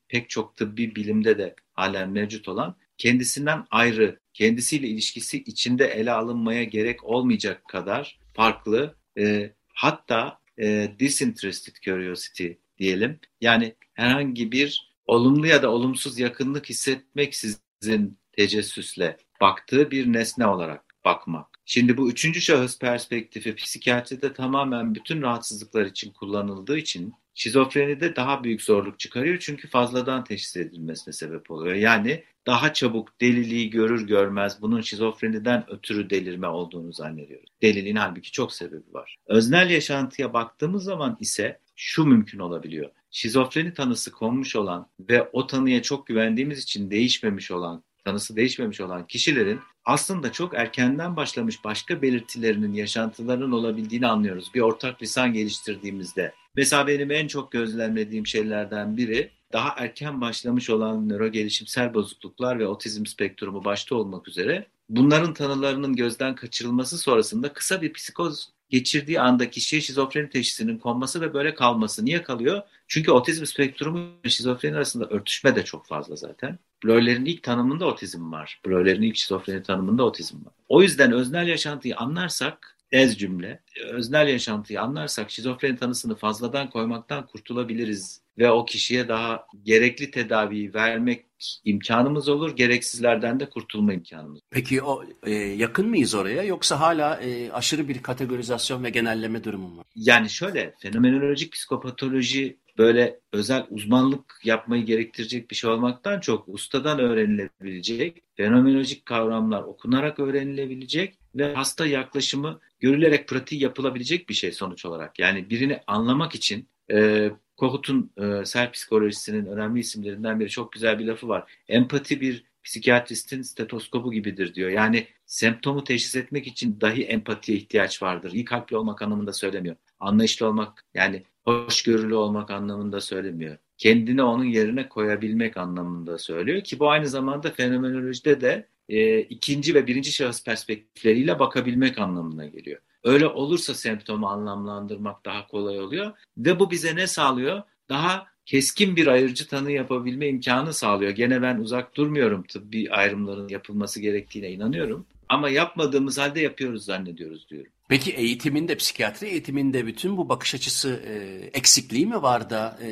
pek çok tıbbi bilimde de halen mevcut olan kendisinden ayrı, kendisiyle ilişkisi içinde ele alınmaya gerek olmayacak kadar farklı e, hatta e, disinterested curiosity diyelim. Yani herhangi bir olumlu ya da olumsuz yakınlık hissetmeksizin tecessüsle baktığı bir nesne olarak bakmak. Şimdi bu üçüncü şahıs perspektifi psikiyatride tamamen bütün rahatsızlıklar için kullanıldığı için şizofrenide daha büyük zorluk çıkarıyor çünkü fazladan teşhis edilmesine sebep oluyor. Yani daha çabuk deliliği görür görmez bunun şizofreniden ötürü delirme olduğunu zannediyoruz. Deliliğin halbuki çok sebebi var. Öznel yaşantıya baktığımız zaman ise şu mümkün olabiliyor şizofreni tanısı konmuş olan ve o tanıya çok güvendiğimiz için değişmemiş olan, tanısı değişmemiş olan kişilerin aslında çok erkenden başlamış başka belirtilerinin, yaşantılarının olabildiğini anlıyoruz. Bir ortak lisan geliştirdiğimizde. Mesela benim en çok gözlemlediğim şeylerden biri daha erken başlamış olan nöro gelişimsel bozukluklar ve otizm spektrumu başta olmak üzere bunların tanılarının gözden kaçırılması sonrasında kısa bir psikoz geçirdiği anda kişiye şizofreni teşhisinin konması ve böyle kalması. Niye kalıyor? Çünkü otizm spektrumu ve şizofreni arasında örtüşme de çok fazla zaten. Blörlerin ilk tanımında otizm var. Blörlerin ilk şizofreni tanımında otizm var. O yüzden öznel yaşantıyı anlarsak ez cümle, öznel yaşantıyı anlarsak şizofreni tanısını fazladan koymaktan kurtulabiliriz ve o kişiye daha gerekli tedaviyi vermek imkanımız olur, gereksizlerden de kurtulma imkanımız. Peki o e, yakın mıyız oraya yoksa hala e, aşırı bir kategorizasyon ve genelleme durumu mu? Yani şöyle fenomenolojik psikopatoloji böyle özel uzmanlık yapmayı gerektirecek bir şey olmaktan çok ustadan öğrenilebilecek, fenomenolojik kavramlar okunarak öğrenilebilecek hasta yaklaşımı görülerek pratiği yapılabilecek bir şey sonuç olarak. Yani birini anlamak için e, Kohut'un e, sel psikolojisinin önemli isimlerinden biri çok güzel bir lafı var. Empati bir psikiyatristin stetoskopu gibidir diyor. Yani semptomu teşhis etmek için dahi empatiye ihtiyaç vardır. İyi kalpli olmak anlamında söylemiyor. Anlayışlı olmak yani hoşgörülü olmak anlamında söylemiyor. Kendini onun yerine koyabilmek anlamında söylüyor ki bu aynı zamanda fenomenolojide de e, ikinci ve birinci şahıs perspektifleriyle bakabilmek anlamına geliyor. Öyle olursa semptomu anlamlandırmak daha kolay oluyor ve bu bize ne sağlıyor? Daha keskin bir ayırıcı tanı yapabilme imkanı sağlıyor. Gene ben uzak durmuyorum tıbbi ayrımların yapılması gerektiğine inanıyorum. Ama yapmadığımız halde yapıyoruz zannediyoruz diyorum. Peki eğitiminde, psikiyatri eğitiminde bütün bu bakış açısı e, eksikliği mi var da e,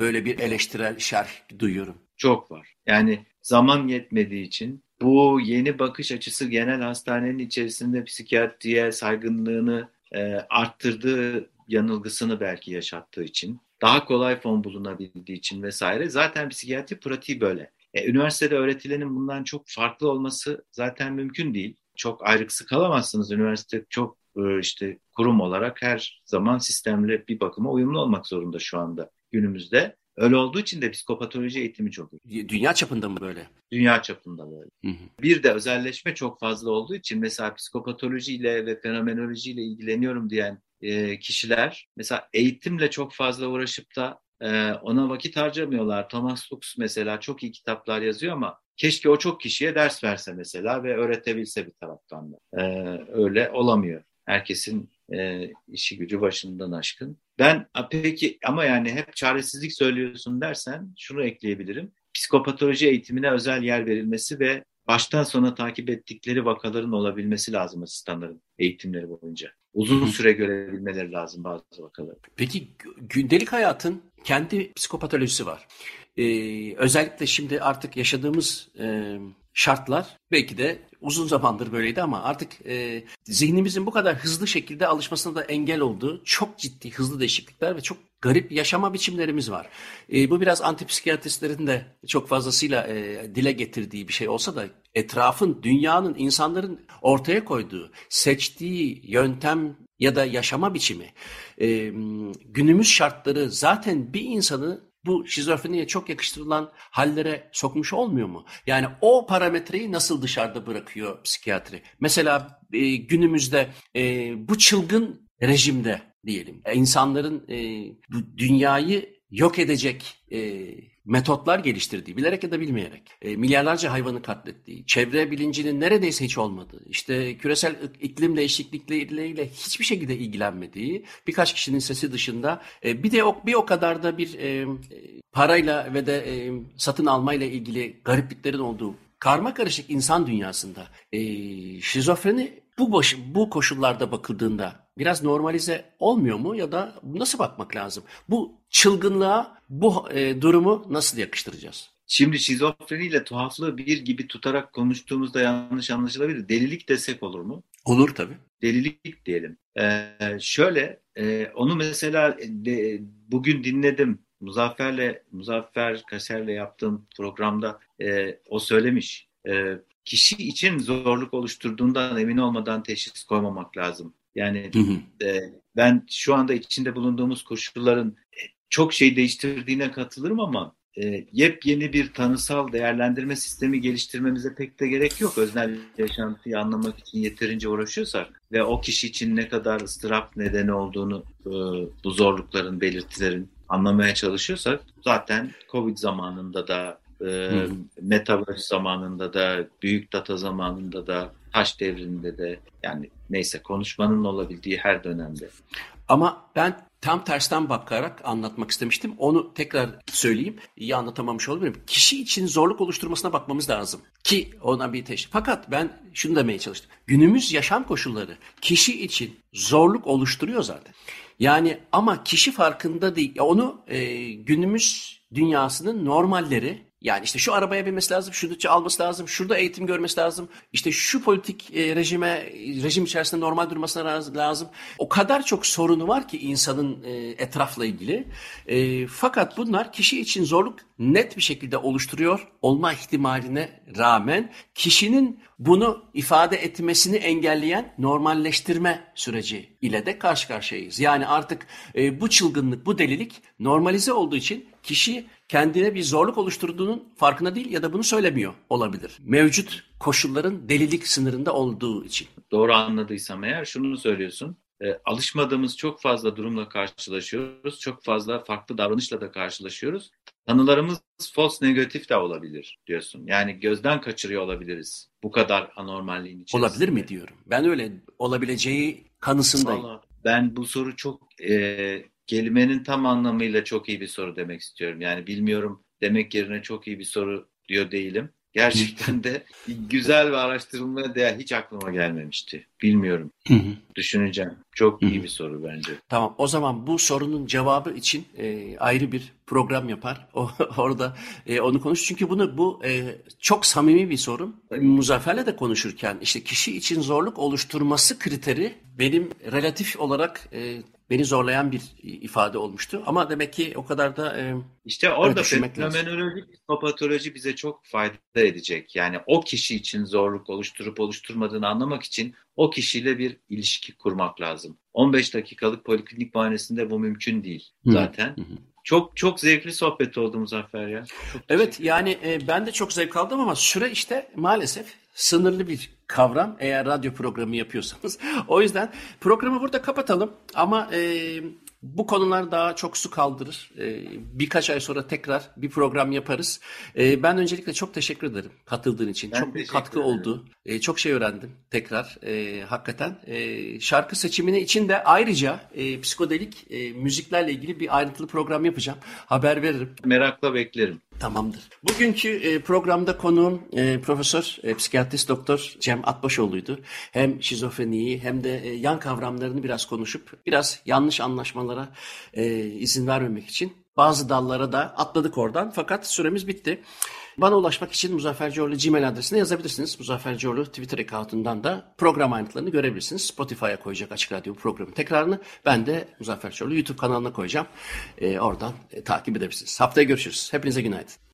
böyle bir eleştirel şerh duyuyorum? Çok var. Yani zaman yetmediği için bu yeni bakış açısı genel hastanenin içerisinde psikiyatriye saygınlığını e, arttırdığı yanılgısını belki yaşattığı için, daha kolay fon bulunabildiği için vesaire zaten psikiyatri pratiği böyle. E, üniversitede öğretilenin bundan çok farklı olması zaten mümkün değil. Çok ayrıksı kalamazsınız. Üniversite çok e, işte kurum olarak her zaman sistemle bir bakıma uyumlu olmak zorunda şu anda günümüzde. Öyle olduğu için de psikopatoloji eğitimi çok iyi. Dünya çapında mı böyle? Dünya çapında böyle. Hı hı. Bir de özelleşme çok fazla olduğu için mesela psikopatolojiyle ve fenomenolojiyle ilgileniyorum diyen e, kişiler mesela eğitimle çok fazla uğraşıp da e, ona vakit harcamıyorlar. Thomas Lux mesela çok iyi kitaplar yazıyor ama keşke o çok kişiye ders verse mesela ve öğretebilse bir taraftan da. E, öyle olamıyor. Herkesin e, işi gücü başından aşkın. Ben peki ama yani hep çaresizlik söylüyorsun dersen şunu ekleyebilirim. Psikopatoloji eğitimine özel yer verilmesi ve baştan sona takip ettikleri vakaların olabilmesi lazım asistanların eğitimleri boyunca. Uzun süre görebilmeleri lazım bazı vakaları. Peki gündelik hayatın kendi psikopatolojisi var. Ee, özellikle şimdi artık yaşadığımız e, şartlar. Belki de uzun zamandır böyleydi ama artık e, zihnimizin bu kadar hızlı şekilde alışmasına da engel olduğu çok ciddi hızlı değişiklikler ve çok garip yaşama biçimlerimiz var. E, bu biraz antipsikiyatristlerin de çok fazlasıyla e, dile getirdiği bir şey olsa da etrafın, dünyanın, insanların ortaya koyduğu, seçtiği yöntem ya da yaşama biçimi, e, günümüz şartları zaten bir insanı bu şizofreniye çok yakıştırılan hallere sokmuş olmuyor mu? Yani o parametreyi nasıl dışarıda bırakıyor psikiyatri? Mesela e, günümüzde e, bu çılgın rejimde diyelim e, insanların e, bu dünyayı yok edecek e, metotlar geliştirdiği, bilerek ya da bilmeyerek, e, milyarlarca hayvanı katlettiği, çevre bilincinin neredeyse hiç olmadığı, işte küresel iklim değişiklikleriyle hiçbir şekilde ilgilenmediği birkaç kişinin sesi dışında e, bir de o, bir o kadar da bir e, parayla ve de e, satın almayla ilgili garipliklerin olduğu karma karışık insan dünyasında e, şizofreni bu baş, bu koşullarda bakıldığında biraz normalize olmuyor mu ya da nasıl bakmak lazım? Bu çılgınlığa bu e, durumu nasıl yakıştıracağız? Şimdi şizofreniyle tuhaflığı bir gibi tutarak konuştuğumuzda yanlış anlaşılabilir. Delilik desek olur mu? Olur tabii. Delilik diyelim. Ee, şöyle, e, onu mesela de, bugün dinledim. Muzaffer'le, Muzaffer Kaser'le yaptığım programda e, o söylemiş. E, kişi için zorluk oluşturduğundan emin olmadan teşhis koymamak lazım. Yani hı hı. E, ben şu anda içinde bulunduğumuz koşulların çok şey değiştirdiğine katılırım ama e, yepyeni bir tanısal değerlendirme sistemi geliştirmemize pek de gerek yok. Öznel yaşantıyı anlamak için yeterince uğraşıyorsak ve o kişi için ne kadar ıstırap nedeni olduğunu e, bu zorlukların, belirtilerin anlamaya çalışıyorsak zaten Covid zamanında da e, metaverse zamanında da, büyük data zamanında da, taş devrinde de yani neyse konuşmanın olabildiği her dönemde. Ama ben tam tersten bakarak anlatmak istemiştim. Onu tekrar söyleyeyim. İyi anlatamamış olabilirim. Kişi için zorluk oluşturmasına bakmamız lazım. Ki ona bir teşvik. Fakat ben şunu demeye çalıştım. Günümüz yaşam koşulları kişi için zorluk oluşturuyor zaten. Yani ama kişi farkında değil. Onu e, günümüz dünyasının normalleri yani işte şu arabaya binmesi lazım, şunu alması lazım, şurada eğitim görmesi lazım. İşte şu politik e, rejime, rejim içerisinde normal durmasına lazım. O kadar çok sorunu var ki insanın e, etrafla ilgili. E, fakat bunlar kişi için zorluk net bir şekilde oluşturuyor olma ihtimaline rağmen kişinin bunu ifade etmesini engelleyen normalleştirme süreci ile de karşı karşıyayız. Yani artık bu çılgınlık, bu delilik normalize olduğu için kişi kendine bir zorluk oluşturduğunun farkında değil ya da bunu söylemiyor olabilir. Mevcut koşulların delilik sınırında olduğu için. Doğru anladıysam eğer şunu söylüyorsun. E, alışmadığımız çok fazla durumla karşılaşıyoruz. Çok fazla farklı davranışla da karşılaşıyoruz. Tanılarımız false negatif de olabilir diyorsun. Yani gözden kaçırıyor olabiliriz bu kadar anormalliğin içerisinde. Olabilir mi diyorum. Ben öyle olabileceği kanısındayım. Vallahi ben bu soru çok e, kelimenin tam anlamıyla çok iyi bir soru demek istiyorum. Yani bilmiyorum demek yerine çok iyi bir soru diyor değilim. Gerçekten de [LAUGHS] güzel ve araştırılmaya değer hiç aklıma gelmemişti. Bilmiyorum. Düşüneceğim. Çok iyi bir soru bence. Tamam. O zaman bu sorunun cevabı için e, ayrı bir program yapar. O, [LAUGHS] orada e, onu konuş. Çünkü bunu bu e, çok samimi bir sorun. Muzaffer'le de konuşurken işte kişi için zorluk oluşturması kriteri benim relatif olarak e, beni zorlayan bir ifade olmuştu. Ama demek ki o kadar da e, işte orada fenomenoloji, psikopatoloji bize çok fayda edecek. Yani o kişi için zorluk oluşturup oluşturmadığını anlamak için o kişiyle bir ilişki kurmak lazım. 15 dakikalık poliklinik muayenesinde bu mümkün değil zaten. Hı hı. Çok çok zevkli sohbet oldu Muzaffer ya. Çok evet yani e, ben de çok zevk aldım ama süre işte maalesef sınırlı bir kavram eğer radyo programı yapıyorsanız. [LAUGHS] O yüzden programı burada kapatalım ama e, bu konular daha çok su kaldırır. Ee, birkaç ay sonra tekrar bir program yaparız. Ee, ben öncelikle çok teşekkür ederim katıldığın için. Ben çok bir katkı ederim. oldu. Ee, çok şey öğrendim tekrar hakikaten. şarkı seçimini için de ayrıca psikodelik müziklerle ilgili bir ayrıntılı program yapacağım. Haber veririm. Merakla beklerim. Tamamdır. Bugünkü e, programda konuğum e, Profesör e, Psikiyatrist Doktor Cem Atbaşoğlu'ydu. Hem şizofreniyi hem de e, yan kavramlarını biraz konuşup biraz yanlış anlaşmalara e, izin vermemek için bazı dallara da atladık oradan fakat süremiz bitti. Bana ulaşmak için Muzaffer Coğlu Gmail adresine yazabilirsiniz. Muzaffer Coğlu Twitter account'undan da program ayrıntılarını görebilirsiniz. Spotify'a koyacak Açık Radyo programı tekrarını. Ben de Muzaffer Coğlu YouTube kanalına koyacağım. E, oradan e, takip edebilirsiniz. Haftaya görüşürüz. Hepinize günaydın.